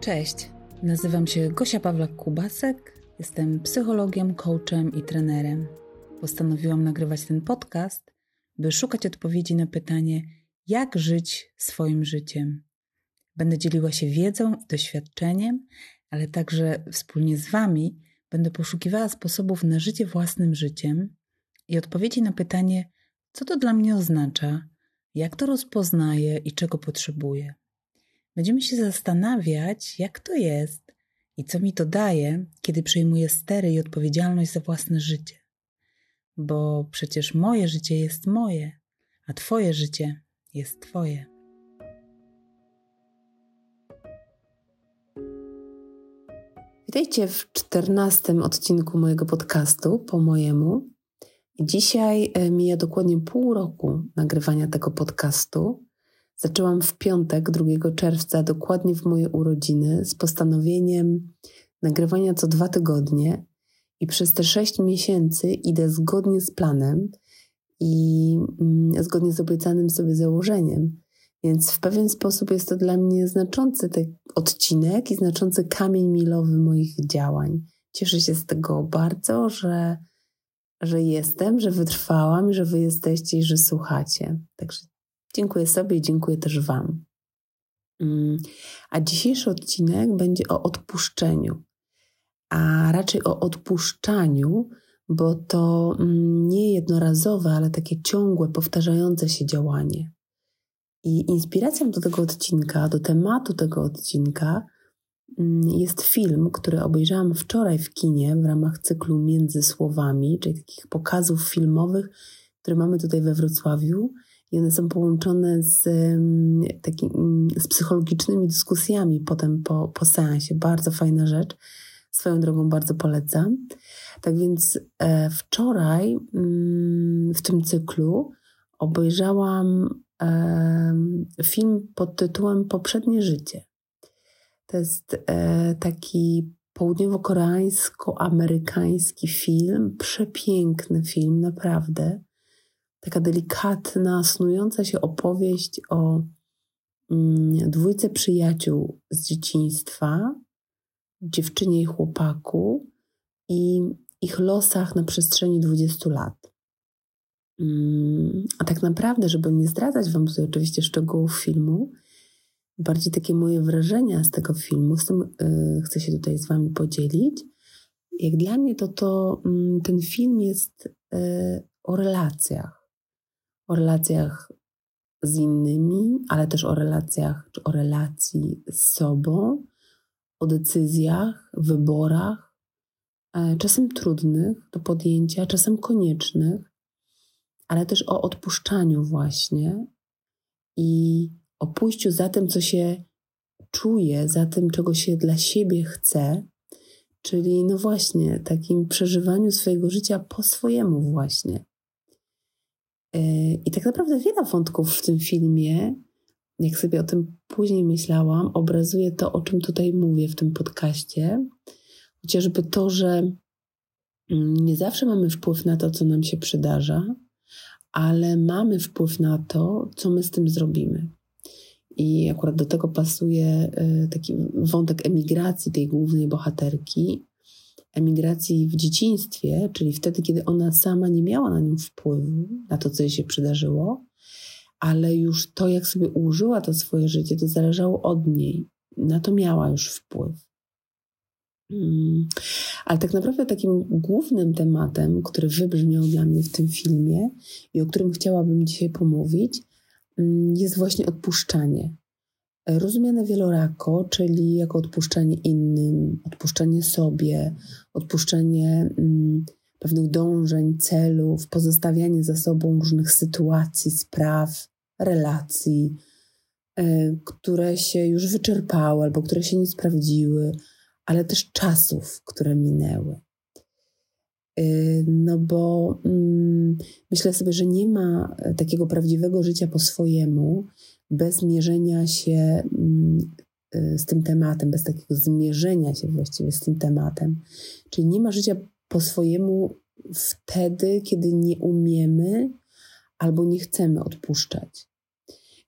Cześć, nazywam się Gosia Pawlak-Kubasek, jestem psychologiem, coachem i trenerem. Postanowiłam nagrywać ten podcast, by szukać odpowiedzi na pytanie, jak żyć swoim życiem. Będę dzieliła się wiedzą i doświadczeniem, ale także wspólnie z Wami będę poszukiwała sposobów na życie własnym życiem i odpowiedzi na pytanie, co to dla mnie oznacza, jak to rozpoznaję i czego potrzebuję. Będziemy się zastanawiać, jak to jest i co mi to daje, kiedy przejmuję stery i odpowiedzialność za własne życie. Bo przecież moje życie jest moje, a Twoje życie jest Twoje. Witajcie w czternastym odcinku mojego podcastu po mojemu. Dzisiaj e, mija dokładnie pół roku nagrywania tego podcastu. Zaczęłam w piątek, 2 czerwca, dokładnie w moje urodziny, z postanowieniem nagrywania co dwa tygodnie. I przez te sześć miesięcy idę zgodnie z planem i mm, zgodnie z obiecanym sobie założeniem. Więc w pewien sposób jest to dla mnie znaczący odcinek i znaczący kamień milowy moich działań. Cieszę się z tego bardzo, że, że jestem, że wytrwałam, że wy jesteście i że słuchacie. Także dziękuję sobie i dziękuję też Wam. Mm, a dzisiejszy odcinek będzie o odpuszczeniu, a raczej o odpuszczaniu, bo to mm, nie jednorazowe, ale takie ciągłe, powtarzające się działanie. I inspiracją do tego odcinka, do tematu tego odcinka mm, jest film, który obejrzałam wczoraj w kinie w ramach cyklu Między Słowami, czyli takich pokazów filmowych, które mamy tutaj we Wrocławiu. I one są połączone z, mm, takim, mm, z psychologicznymi dyskusjami potem po, po seansie. Bardzo fajna rzecz. Swoją drogą bardzo polecam. Tak więc e, wczoraj w tym cyklu obejrzałam film pod tytułem Poprzednie życie. To jest e, taki południowo-koreańsko-amerykański film, przepiękny film, naprawdę. Taka delikatna, snująca się opowieść o mm, dwójce przyjaciół z dzieciństwa, dziewczynie i chłopaku i ich losach na przestrzeni 20 lat. Mm, a tak naprawdę, żeby nie zdradzać Wam tutaj oczywiście szczegółów filmu, bardziej takie moje wrażenia z tego filmu, z tym yy, chcę się tutaj z Wami podzielić. Jak dla mnie to, to yy, ten film jest yy, o relacjach. O relacjach z innymi, ale też o relacjach, czy o relacji z sobą, o decyzjach, wyborach, e, czasem trudnych do podjęcia, czasem koniecznych, ale też o odpuszczaniu właśnie i o pójściu za tym, co się czuje, za tym, czego się dla siebie chce, czyli no właśnie takim przeżywaniu swojego życia po swojemu właśnie. E, I tak naprawdę wiele wątków w tym filmie, jak sobie o tym później myślałam, obrazuje to, o czym tutaj mówię w tym podcaście. Chociażby to, że mm, nie zawsze mamy wpływ na to, co nam się przydarza, ale mamy wpływ na to, co my z tym zrobimy. I akurat do tego pasuje e, taki wątek emigracji tej głównej bohaterki, emigracji w dzieciństwie, czyli wtedy, kiedy ona sama nie miała na nią wpływu, na to, co jej się przydarzyło, ale już to, jak sobie ułożyła to swoje życie, to zależało od niej. Na to miała już wpływ. Mm. Ale tak naprawdę takim głównym tematem, który wybrzmiał dla mnie w tym filmie i o którym chciałabym dzisiaj pomówić, mm, jest właśnie odpuszczanie. Rozumiane wielorako, czyli jako odpuszczanie innym, odpuszczanie sobie, odpuszczanie mm, pewnych dążeń, celów, pozostawianie za sobą różnych sytuacji, spraw, relacji, y, które się już wyczerpały albo które się nie sprawdziły ale też czasów, które minęły. Y, no bo mm, myślę sobie, że nie ma takiego prawdziwego życia po swojemu bez mierzenia się mm, y, z tym tematem, bez takiego zmierzenia się właściwie z tym tematem. Czyli nie ma życia po swojemu wtedy, kiedy nie umiemy albo nie chcemy odpuszczać.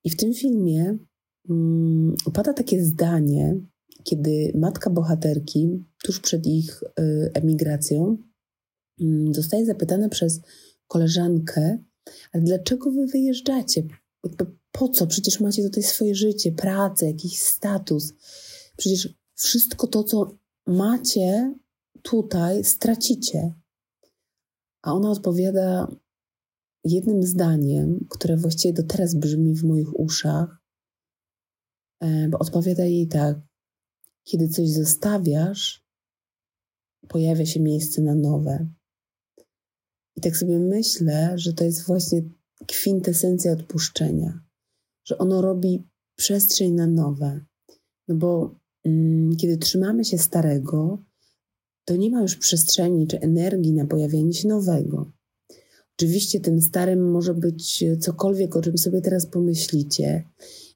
I w tym filmie mm, pada takie zdanie, kiedy matka bohaterki tuż przed ich y, emigracją mm, zostaje zapytana przez koleżankę, ale dlaczego wy wyjeżdżacie? Po co? Przecież macie tutaj swoje życie, pracę, jakiś status. Przecież wszystko to, co macie tutaj, stracicie. A ona odpowiada jednym zdaniem, które właściwie do teraz brzmi w moich uszach, e, bo odpowiada jej tak: Kiedy coś zostawiasz, pojawia się miejsce na nowe. I tak sobie myślę, że to jest właśnie kwintesencja odpuszczenia, że ono robi przestrzeń na nowe. No bo mm, kiedy trzymamy się starego, to nie ma już przestrzeni czy energii na pojawienie się nowego. Oczywiście tym starym może być cokolwiek, o czym sobie teraz pomyślicie.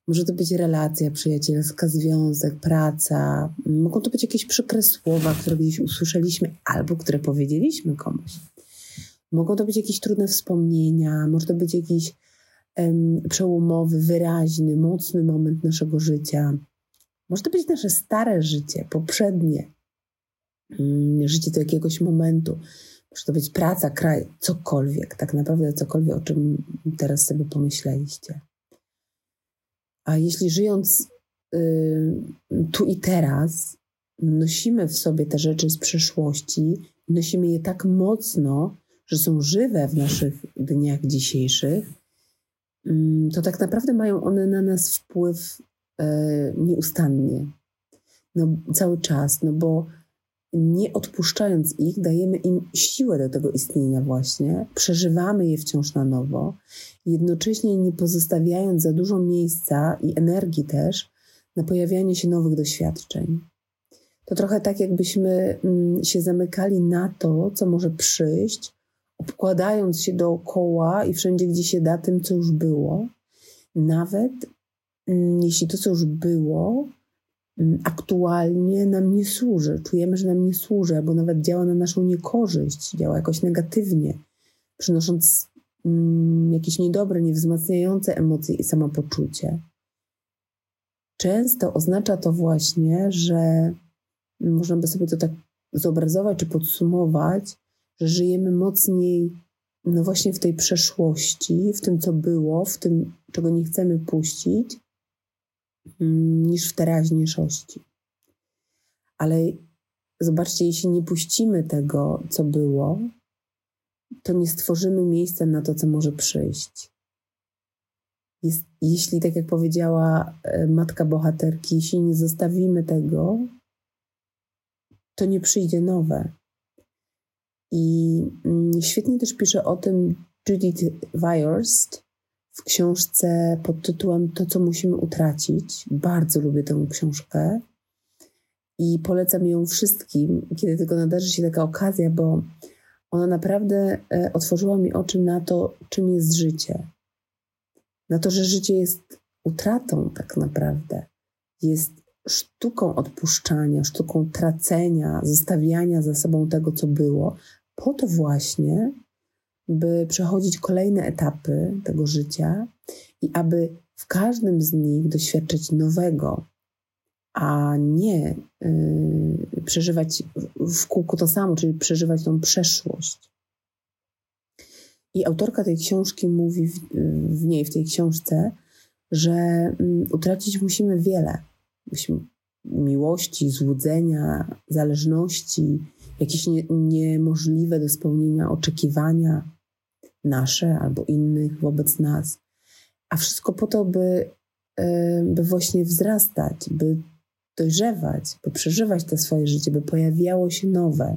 Może to być relacja przyjacielska, związek, praca. Mogą to być jakieś przykre słowa, które gdzieś usłyszeliśmy albo które powiedzieliśmy komuś. Mogą to być jakieś trudne wspomnienia, może to być jakiś przełomowy, wyraźny, mocny moment naszego życia. Może to być nasze stare życie, poprzednie, um, życie do jakiegoś momentu. Może to być praca, kraj, cokolwiek, tak naprawdę cokolwiek, o czym teraz sobie pomyśleliście. A jeśli żyjąc y, tu i teraz, nosimy w sobie te rzeczy z przeszłości, nosimy je tak mocno, że są żywe w naszych dniach dzisiejszych, mm, to tak naprawdę mają one na nas wpływ e, nieustannie. No, cały czas, no bo nie odpuszczając ich, dajemy im siłę do tego istnienia, właśnie, przeżywamy je wciąż na nowo, jednocześnie nie pozostawiając za dużo miejsca i energii też na pojawianie się nowych doświadczeń. To trochę tak, jakbyśmy mm, się zamykali na to, co może przyjść, obkładając się dookoła i wszędzie, gdzie się da, tym, co już było. Nawet mm, jeśli to, co już było, mm, aktualnie nam nie służy, czujemy, że nam nie służy, albo nawet działa na naszą niekorzyść, działa jakoś negatywnie, przynosząc mm, jakieś niedobre, niewzmacniające emocje i samopoczucie. Często oznacza to właśnie, że można by sobie to tak zobrazować czy podsumować, że żyjemy mocniej, no właśnie w tej przeszłości, w tym, co było, w tym, czego nie chcemy puścić, mm, niż w teraźniejszości. Ale zobaczcie, jeśli nie puścimy tego, co było, to nie stworzymy miejsca na to, co może przyjść. Jest, jeśli, tak jak powiedziała e, matka bohaterki, jeśli nie zostawimy tego, to nie przyjdzie nowe. I mm, świetnie też pisze o tym Judith Weyerst w książce pod tytułem To, co musimy utracić. Bardzo lubię tę książkę i polecam ją wszystkim, kiedy tylko nadarzy się taka okazja, bo ona naprawdę e, otworzyła mi oczy na to, czym jest życie. Na to, że życie jest utratą tak naprawdę. Jest sztuką odpuszczania, sztuką tracenia, zostawiania za sobą tego, co było, po to właśnie, by przechodzić kolejne etapy tego życia i aby w każdym z nich doświadczyć nowego, a nie yy, przeżywać w kółku to samo, czyli przeżywać tą przeszłość. I autorka tej książki mówi w, w niej, w tej książce, że yy, utracić musimy wiele. Musimy miłości, złudzenia, zależności, jakieś nie, niemożliwe do spełnienia oczekiwania nasze albo innych wobec nas. A wszystko po to, by, by właśnie wzrastać, by dojrzewać, by przeżywać to swoje życie, by pojawiało się nowe.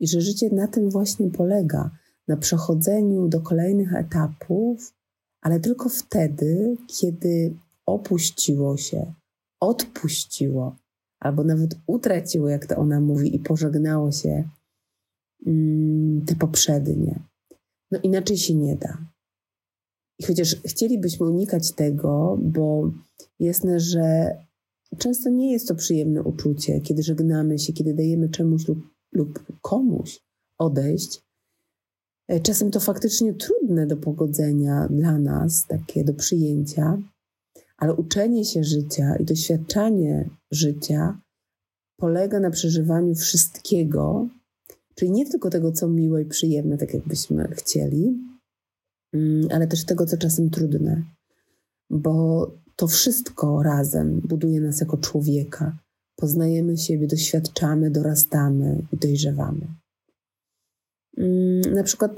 I że życie na tym właśnie polega, na przechodzeniu do kolejnych etapów, ale tylko wtedy, kiedy opuściło się, odpuściło, albo nawet utraciło, jak to ona mówi, i pożegnało się mm, te poprzednie. No inaczej się nie da. I chociaż chcielibyśmy unikać tego, bo jasne, że często nie jest to przyjemne uczucie, kiedy żegnamy się, kiedy dajemy czemuś lub, lub komuś odejść. E, czasem to faktycznie trudne do pogodzenia dla nas, takie do przyjęcia, Ale uczenie się życia i doświadczanie życia polega na przeżywaniu wszystkiego, czyli nie tylko tego, co miłe i przyjemne, tak jakbyśmy chcieli, mm, ale też tego, co czasem trudne, bo to wszystko razem buduje nas jako człowieka. Poznajemy siebie, doświadczamy, dorastamy i dojrzewamy. Mm, na przykład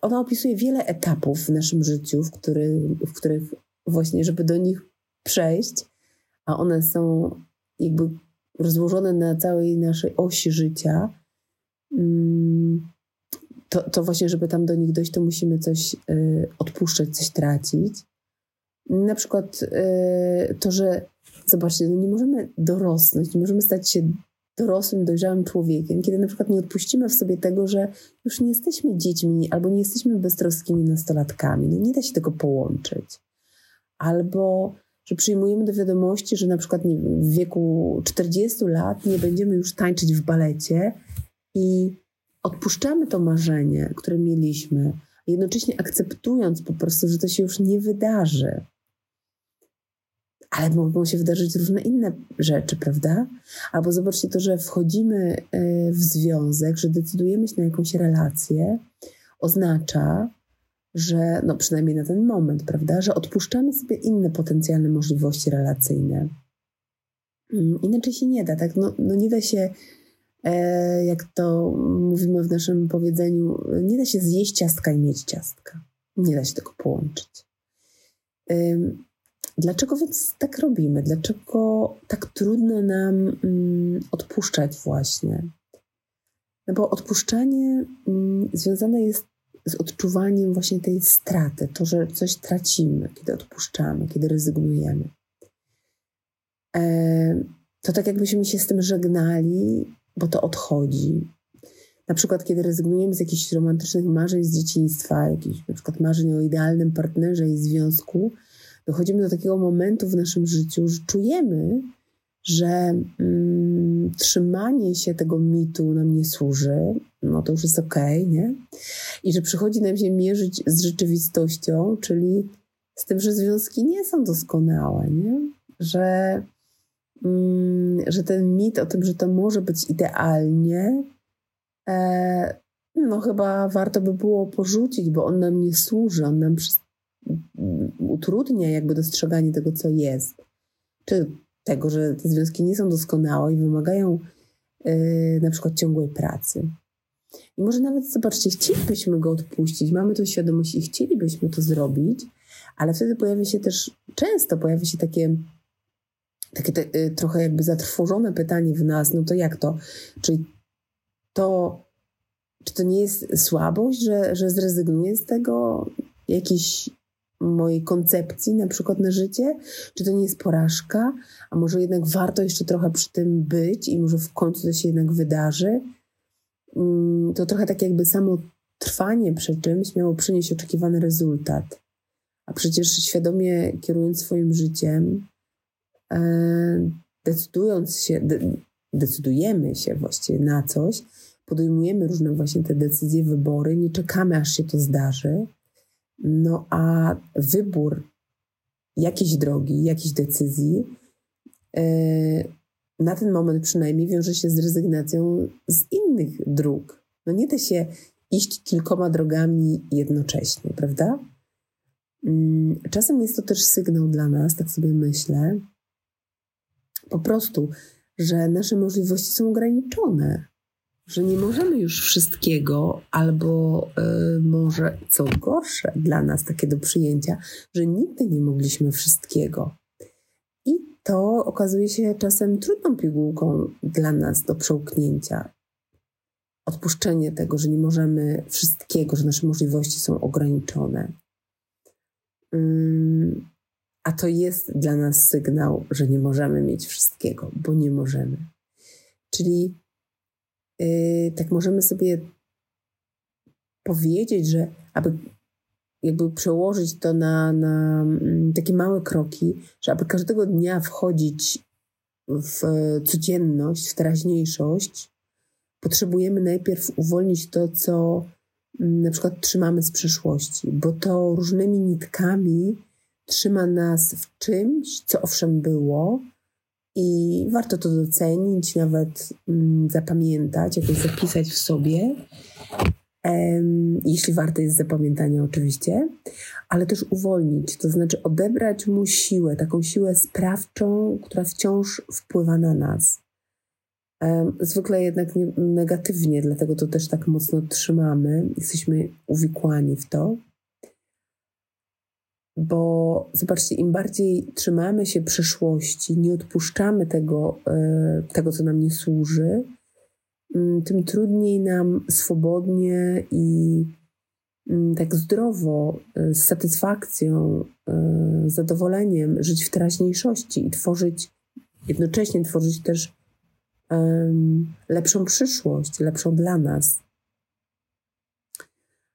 ona opisuje wiele etapów w naszym życiu, w, który, w których właśnie, żeby do nich przejść, a one są jakby rozłożone na całej naszej osi życia, mm, to, to właśnie, żeby tam do nich dojść, to musimy coś y, odpuszczać, coś tracić. Na przykład y, to, że zobaczcie, no nie możemy dorosnąć, nie możemy stać się dorosłym, dojrzałym człowiekiem, kiedy na przykład nie odpuścimy w sobie tego, że już nie jesteśmy dziećmi albo nie jesteśmy beztroskimi nastolatkami. No nie da się tego połączyć. Albo że przyjmujemy do wiadomości, że na przykład nie, w wieku 40 lat nie będziemy już tańczyć w balecie i odpuszczamy to marzenie, które mieliśmy, jednocześnie akceptując po prostu, że to się już nie wydarzy ale mogą się wydarzyć różne inne rzeczy, prawda? Albo zobaczcie to, że wchodzimy e, w związek, że decydujemy się na jakąś relację, oznacza, że, no przynajmniej na ten moment, prawda, że odpuszczamy sobie inne potencjalne możliwości relacyjne. Mm, inaczej się nie da, tak? No, no nie da się, e, jak to mówimy w naszym powiedzeniu, nie da się zjeść ciastka i mieć ciastka. Nie da się tego połączyć. Dlaczego więc tak robimy? Dlaczego tak trudno nam mm, odpuszczać właśnie? No bo odpuszczanie mm, związane jest z odczuwaniem właśnie tej straty, to, że coś tracimy, kiedy odpuszczamy, kiedy rezygnujemy. E, to tak jakbyśmy się z tym żegnali, bo to odchodzi. Na przykład, kiedy rezygnujemy z jakichś romantycznych marzeń z dzieciństwa, jakichś na przykład marzeń o idealnym partnerze i związku, dochodzimy do takiego momentu w naszym życiu, że czujemy, że mm, trzymanie się tego mitu nam nie służy, no to już jest okej, okay, nie? I że przychodzi nam się mierzyć z rzeczywistością, czyli z tym, że związki nie są doskonałe, nie? Że, mm, że ten mit o tym, że to może być idealnie, e, no chyba warto by było porzucić, bo on nam nie służy, on nam utrudnia jakby dostrzeganie tego, co jest. Czy tego, że te związki nie są doskonałe i wymagają yy, na przykład ciągłej pracy. I może nawet, zobaczcie, chcielibyśmy go odpuścić, mamy tą świadomość i chcielibyśmy to zrobić, ale wtedy pojawia się też, często pojawia się takie, takie te, y, trochę jakby zatrwożone pytanie w nas, no to jak to? Czyli to, czy to nie jest słabość, że, że zrezygnuję z tego? Jakiś mojej koncepcji na przykład na życie? Czy to nie jest porażka? A może jednak warto jeszcze trochę przy tym być i może w końcu to się jednak wydarzy? Mm, to trochę tak jakby samo trwanie przy czymś miało przynieść oczekiwany rezultat. A przecież świadomie kierując swoim życiem, e, decydując się, decydujemy się właściwie na coś, podejmujemy różne właśnie te decyzje, wybory, nie czekamy aż się to zdarzy, no a wybór jakiejś drogi, jakiejś decyzji e, na ten moment przynajmniej wiąże się z rezygnacją z innych dróg. No nie da się iść kilkoma drogami jednocześnie, prawda? Mm, czasem jest to też sygnał dla nas, tak sobie myślę, po prostu, że nasze możliwości są ograniczone, że nie możemy już wszystkiego, albo y, może co gorsze dla nas takie do przyjęcia, że nigdy nie mogliśmy wszystkiego. I to okazuje się czasem trudną pigułką dla nas do przełknięcia. Odpuszczenie tego, że nie możemy wszystkiego, że nasze możliwości są ograniczone. Mm, a to jest dla nas sygnał, że nie możemy mieć wszystkiego, bo nie możemy. Czyli tak możemy sobie powiedzieć, że aby jakby przełożyć to na, na mm, takie małe kroki, że aby każdego dnia wchodzić w codzienność, w teraźniejszość, potrzebujemy najpierw uwolnić to, co mm, na przykład trzymamy z przeszłości, bo to różnymi nitkami trzyma nas w czymś, co owszem było, i warto to docenić, nawet mm, zapamiętać, jakoś zapisać w sobie, jeśli warte jest zapamiętania oczywiście, ale też uwolnić, to znaczy odebrać mu siłę, taką siłę sprawczą, która wciąż wpływa na nas. Zwykle jednak negatywnie, dlatego to też tak mocno trzymamy, jesteśmy uwikłani w to. Bo zobaczcie, im bardziej trzymamy się przeszłości, nie odpuszczamy tego, e, tego co nam nie służy, mm, tym trudniej nam swobodnie i mm, tak zdrowo, e, z satysfakcją, e, zadowoleniem żyć w teraźniejszości i tworzyć, jednocześnie tworzyć też lepszą przyszłość, lepszą dla nas.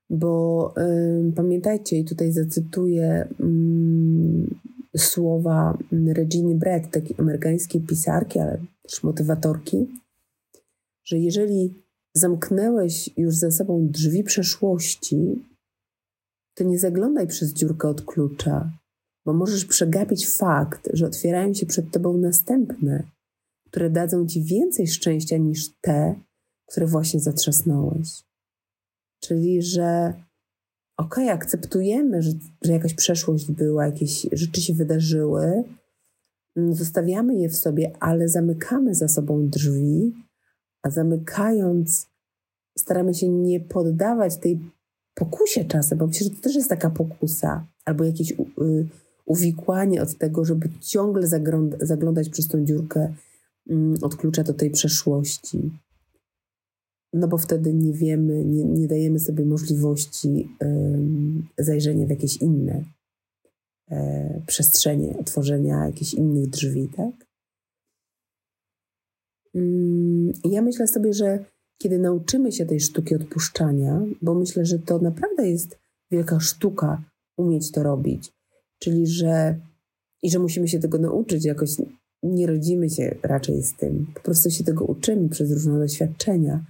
Bo pamiętajcie, i tutaj zacytuję um, słowa Reginy Brett, takiej amerykańskiej pisarki, ale też motywatorki, że jeżeli zamknęłeś już za sobą drzwi przeszłości, to nie zaglądaj przez dziurkę od klucza, bo możesz przegapić fakt, że otwierają się przed tobą następne, które dadzą ci więcej szczęścia niż te, które właśnie zatrzasnąłeś. Czyli, że okej, okay, akceptujemy, że, że jakaś przeszłość była, jakieś rzeczy się wydarzyły, mm, zostawiamy je w sobie, ale zamykamy za sobą drzwi, a zamykając, staramy się nie poddawać tej pokusie czasem, bo myślę, że to też jest taka pokusa, albo jakieś y, uwikłanie od tego, żeby ciągle zaglądać przez tą dziurkę Mm, od klucza do tej przeszłości. No bo wtedy nie wiemy, nie, nie dajemy sobie możliwości zajrzenia w jakieś inne e, przestrzenie, otworzenia jakichś innych drzwi, tak? Um, ja myślę sobie, że kiedy nauczymy się tej sztuki odpuszczania, bo myślę, że to naprawdę jest wielka sztuka umieć to robić, czyli że i że musimy się tego nauczyć jakoś nie rodzimy się raczej z tym, po prostu się tego uczymy przez różne doświadczenia.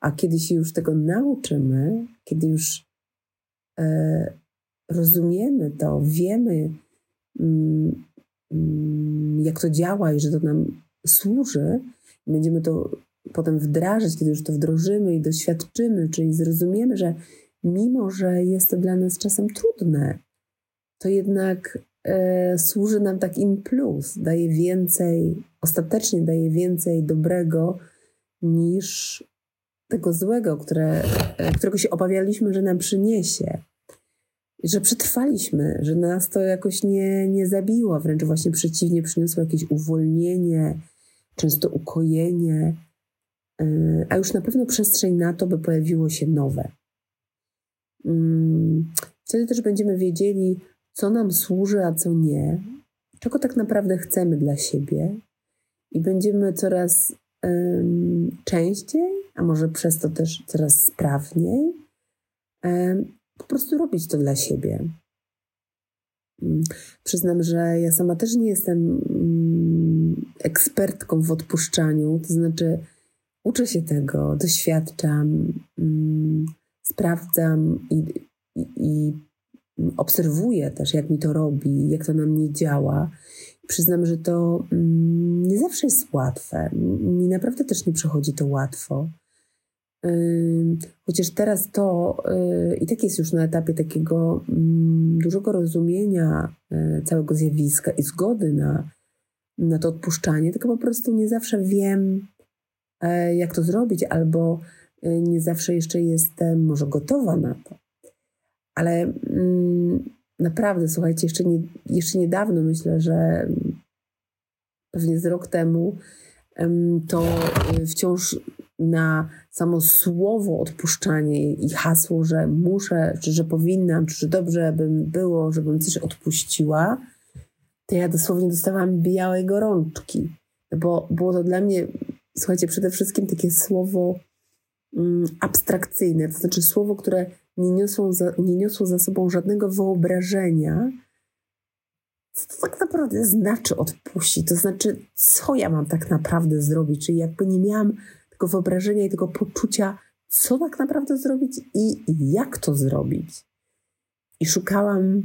A kiedy się już tego nauczymy, kiedy już e, rozumiemy to, wiemy, mm, mm, jak to działa i że to nam służy, będziemy to potem wdrażać, kiedy już to wdrożymy i doświadczymy, czyli zrozumiemy, że mimo, że jest to dla nas czasem trudne, to jednak służy nam tak in plus, daje więcej, ostatecznie daje więcej dobrego niż tego złego, które, e, którego się obawialiśmy, że nam przyniesie. Że przetrwaliśmy, że nas to jakoś nie, nie zabiło, wręcz właśnie przeciwnie, przyniosło jakieś uwolnienie, często ukojenie, e, a już na pewno przestrzeń na to, by pojawiło się nowe. Mm, wtedy też będziemy wiedzieli, co nam służy, a co nie, czego tak naprawdę chcemy dla siebie i będziemy coraz um, częściej, a może przez to też coraz sprawniej, um, po prostu robić to dla siebie. Um, przyznam, że ja sama też nie jestem mm, ekspertką w odpuszczaniu, to znaczy uczę się tego, doświadczam, mm, sprawdzam i, i, i obserwuję też, jak mi to robi, jak to na mnie działa. Przyznam, że to mm, nie zawsze jest łatwe. Mi naprawdę też nie przechodzi to łatwo. Chociaż teraz to y, i tak jest już na etapie takiego mm, dużego rozumienia y, całego zjawiska i zgody na, na to odpuszczanie, tylko po prostu nie zawsze wiem, e, jak to zrobić, albo y, nie zawsze jeszcze jestem może gotowa na to. Ale mm, naprawdę, słuchajcie, jeszcze, nie, jeszcze niedawno myślę, że pewnie z rok temu to y, wciąż na samo słowo odpuszczanie i hasło, że muszę, czy że powinnam, czy że dobrze bym było, żebym coś odpuściła, to ja dosłownie dostawałam białej gorączki. Bo było to dla mnie, słuchajcie, przede wszystkim takie słowo mm, abstrakcyjne, to znaczy słowo, które nie niosło za, nie niosło za sobą żadnego wyobrażenia, co to tak naprawdę znaczy odpuścić? To znaczy, co ja mam tak naprawdę zrobić? Czyli jakby nie miałam tego wyobrażenia i tego poczucia, co tak naprawdę zrobić i jak to zrobić. I szukałam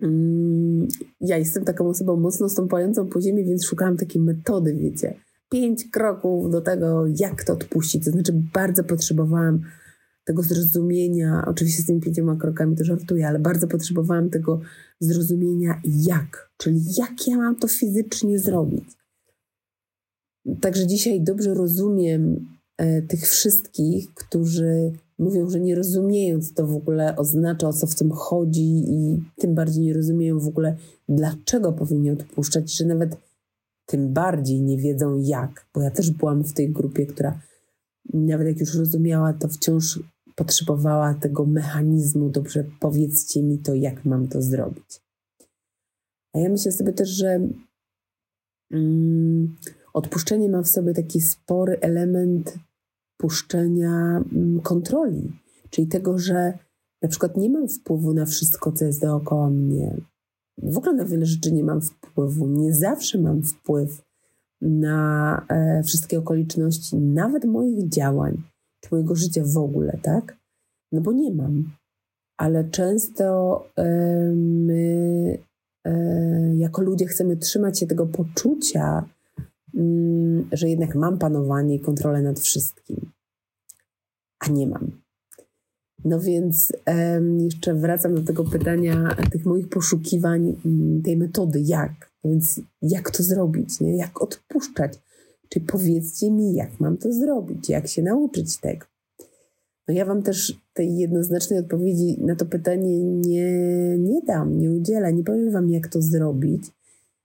mm, ja jestem taką osobą mocno stąpającą po ziemi, więc szukałam takiej metody, wiecie. Pięć kroków do tego, jak to odpuścić. To znaczy, bardzo potrzebowałam tego zrozumienia. Oczywiście z tymi pięcioma krokami to żartuję, ale bardzo potrzebowałam tego zrozumienia, jak. Czyli jak ja mam to fizycznie zrobić. Także dzisiaj dobrze rozumiem e, tych wszystkich, którzy mówią, że nie rozumieją, co to w ogóle oznacza, o co w tym chodzi i tym bardziej nie rozumieją w ogóle, dlaczego powinni odpuszczać, że nawet tym bardziej nie wiedzą jak, bo ja też byłam w tej grupie, która nawet jak już rozumiała, to wciąż potrzebowała tego mechanizmu. Dobrze, powiedzcie mi to, jak mam to zrobić. A ja myślę sobie też, że mm, odpuszczenie ma w sobie taki spory element puszczenia mm, kontroli, czyli tego, że na przykład nie mam wpływu na wszystko, co jest dookoła mnie. W ogóle na wiele rzeczy nie mam wpływu. Nie zawsze mam wpływ na e, wszystkie okoliczności, nawet moich działań, czy mojego życia w ogóle, tak? No bo nie mam. Ale często e, my, e, jako ludzie, chcemy trzymać się tego poczucia, mm, że jednak mam panowanie i kontrolę nad wszystkim, a nie mam. No więc jeszcze wracam do tego pytania, tych moich poszukiwań, mm, tej metody, jak. Więc jak to zrobić, nie? jak odpuszczać? Czy powiedzcie mi, jak mam to zrobić, jak się nauczyć tego? No ja Wam też tej jednoznacznej odpowiedzi na to pytanie nie, nie dam, nie udzielę, nie powiem Wam, jak to zrobić,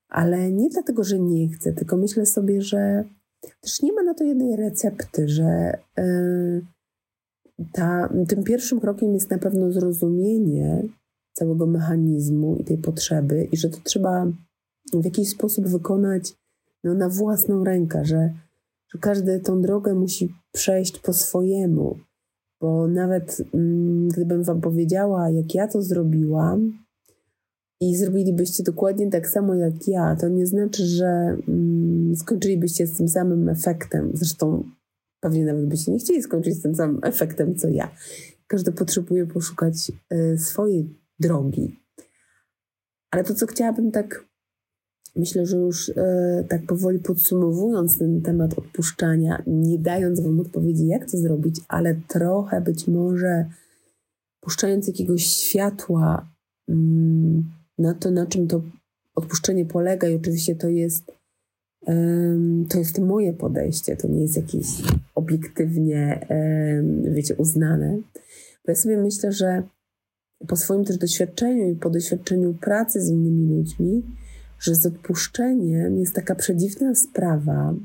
ale nie dlatego, że nie chcę, tylko myślę sobie, że też nie ma na to jednej recepty, że. Yy, ta, tym pierwszym krokiem jest na pewno zrozumienie całego mechanizmu i tej potrzeby, i że to trzeba w jakiś sposób wykonać no, na własną rękę, że, że każdy tą drogę musi przejść po swojemu. Bo nawet mm, gdybym Wam powiedziała, jak ja to zrobiłam, i zrobilibyście dokładnie tak samo jak ja, to nie znaczy, że mm, skończylibyście z tym samym efektem. Zresztą Pewnie nawet byście nie chcieli skończyć z tym samym efektem, co ja. Każdy potrzebuje poszukać y, swojej drogi. Ale to, co chciałabym tak, myślę, że już y, tak powoli podsumowując ten temat odpuszczania, nie dając Wam odpowiedzi, jak to zrobić, ale trochę być może puszczając jakiegoś światła mm, na to, na czym to odpuszczenie polega, i oczywiście to jest to jest moje podejście, to nie jest jakieś obiektywnie, wiecie, uznane. Bo ja sobie myślę, że po swoim też doświadczeniu i po doświadczeniu pracy z innymi ludźmi, że z odpuszczeniem jest taka przedziwna sprawa,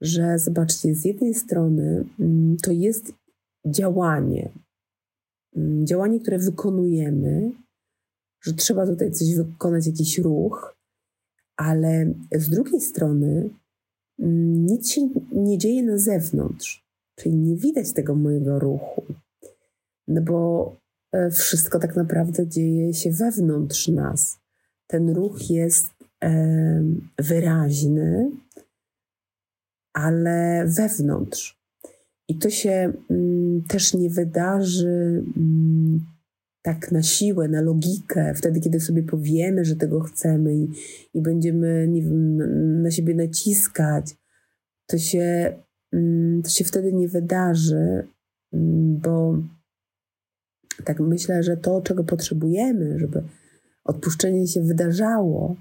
że zobaczcie, z jednej strony mm, to jest działanie, mm, działanie, które wykonujemy, że trzeba tutaj coś wykonać, jakiś ruch, ale z drugiej strony mm, nic się nie dzieje na zewnątrz, czyli nie widać tego mojego ruchu, no bo e, wszystko tak naprawdę dzieje się wewnątrz nas. Ten ruch jest wyraźny, ale wewnątrz. I to się mm, też nie wydarzy mm, tak na siłę, na logikę, wtedy, kiedy sobie powiemy, że tego chcemy i, i będziemy nie wiem, na siebie naciskać, to się, mm, to się wtedy nie wydarzy, bo tak myślę, że to, czego potrzebujemy, żeby odpuszczenie się wydarzało,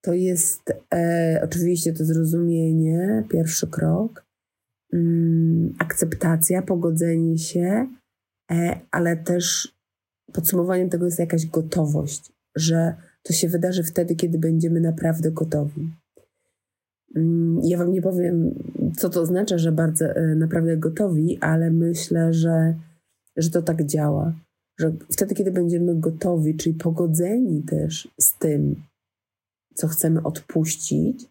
to jest e, oczywiście to zrozumienie, pierwszy krok, mm, akceptacja, pogodzenie się, e, ale też podsumowaniem tego jest jakaś gotowość, że to się wydarzy wtedy, kiedy będziemy naprawdę gotowi. Mm, ja Wam nie powiem, co to oznacza, że bardzo e, naprawdę gotowi, ale myślę, że, że to tak działa. Że wtedy, kiedy będziemy gotowi, czyli pogodzeni też z tym, co chcemy odpuścić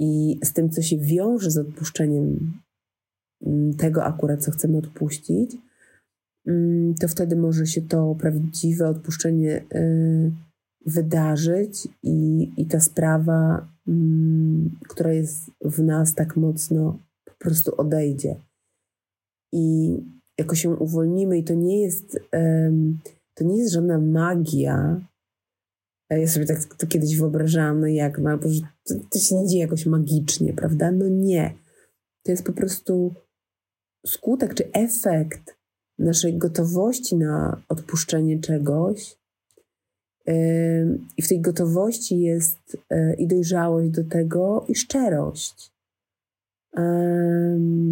i z tym, co się wiąże z odpuszczeniem mm, tego akurat, co chcemy odpuścić, Mm, to wtedy może się to prawdziwe odpuszczenie y, wydarzyć i, i ta sprawa, mm, która jest w nas tak mocno, po prostu odejdzie. I jako się uwolnimy, i to nie jest, to nie jest żadna magia, Ja sobie tak to kiedyś wyobrażałam, no jak, no albo że to, to się nie dzieje jakoś magicznie, prawda? No nie. To jest po prostu skutek czy efekt naszej gotowości na odpuszczenie czegoś. I w tej gotowości jest e, i dojrzałość do tego, i szczerość.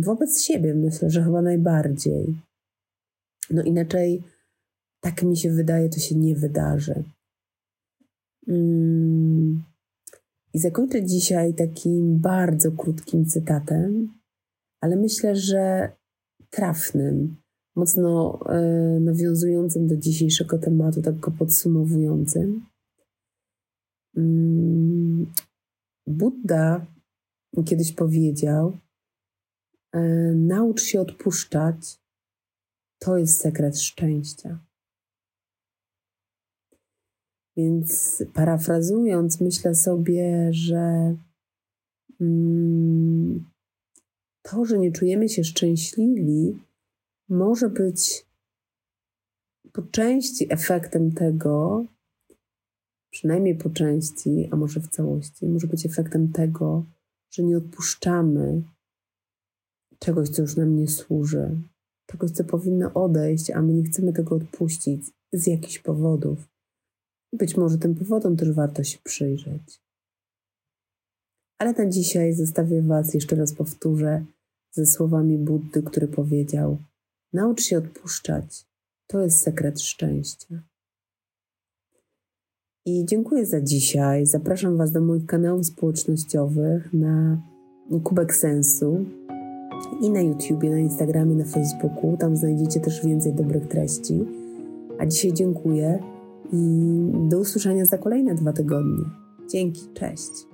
Wobec siebie myślę, że chyba najbardziej. No inaczej, tak mi się wydaje, to się nie wydarzy. Mm. I zakończę dzisiaj takim bardzo krótkim cytatem, ale myślę, że trafnym, mocno e, nawiązującym do dzisiejszego tematu, tak go podsumowującym. Mm. Buddha kiedyś powiedział: e, Naucz się odpuszczać, to jest sekret szczęścia. Więc parafrazując, myślę sobie, że mm, to, że nie czujemy się szczęśliwi, może być po części efektem tego, przynajmniej po części, a może w całości, może być efektem tego, że nie odpuszczamy czegoś, co już nam nie służy, czegoś, co powinno odejść, a my nie chcemy tego odpuścić z jakichś powodów. Być może tym powodom też warto się przyjrzeć. Ale na dzisiaj zostawię Was, jeszcze raz powtórzę, ze słowami Buddy, który powiedział: Naucz się odpuszczać. To jest sekret szczęścia. I dziękuję za dzisiaj. Zapraszam Was do moich kanałów społecznościowych na Kubek Sensu i na YouTubie, na Instagramie, na Facebooku. Tam znajdziecie też więcej dobrych treści. A dzisiaj dziękuję i do usłyszenia za kolejne dwa tygodnie. Dzięki, cześć.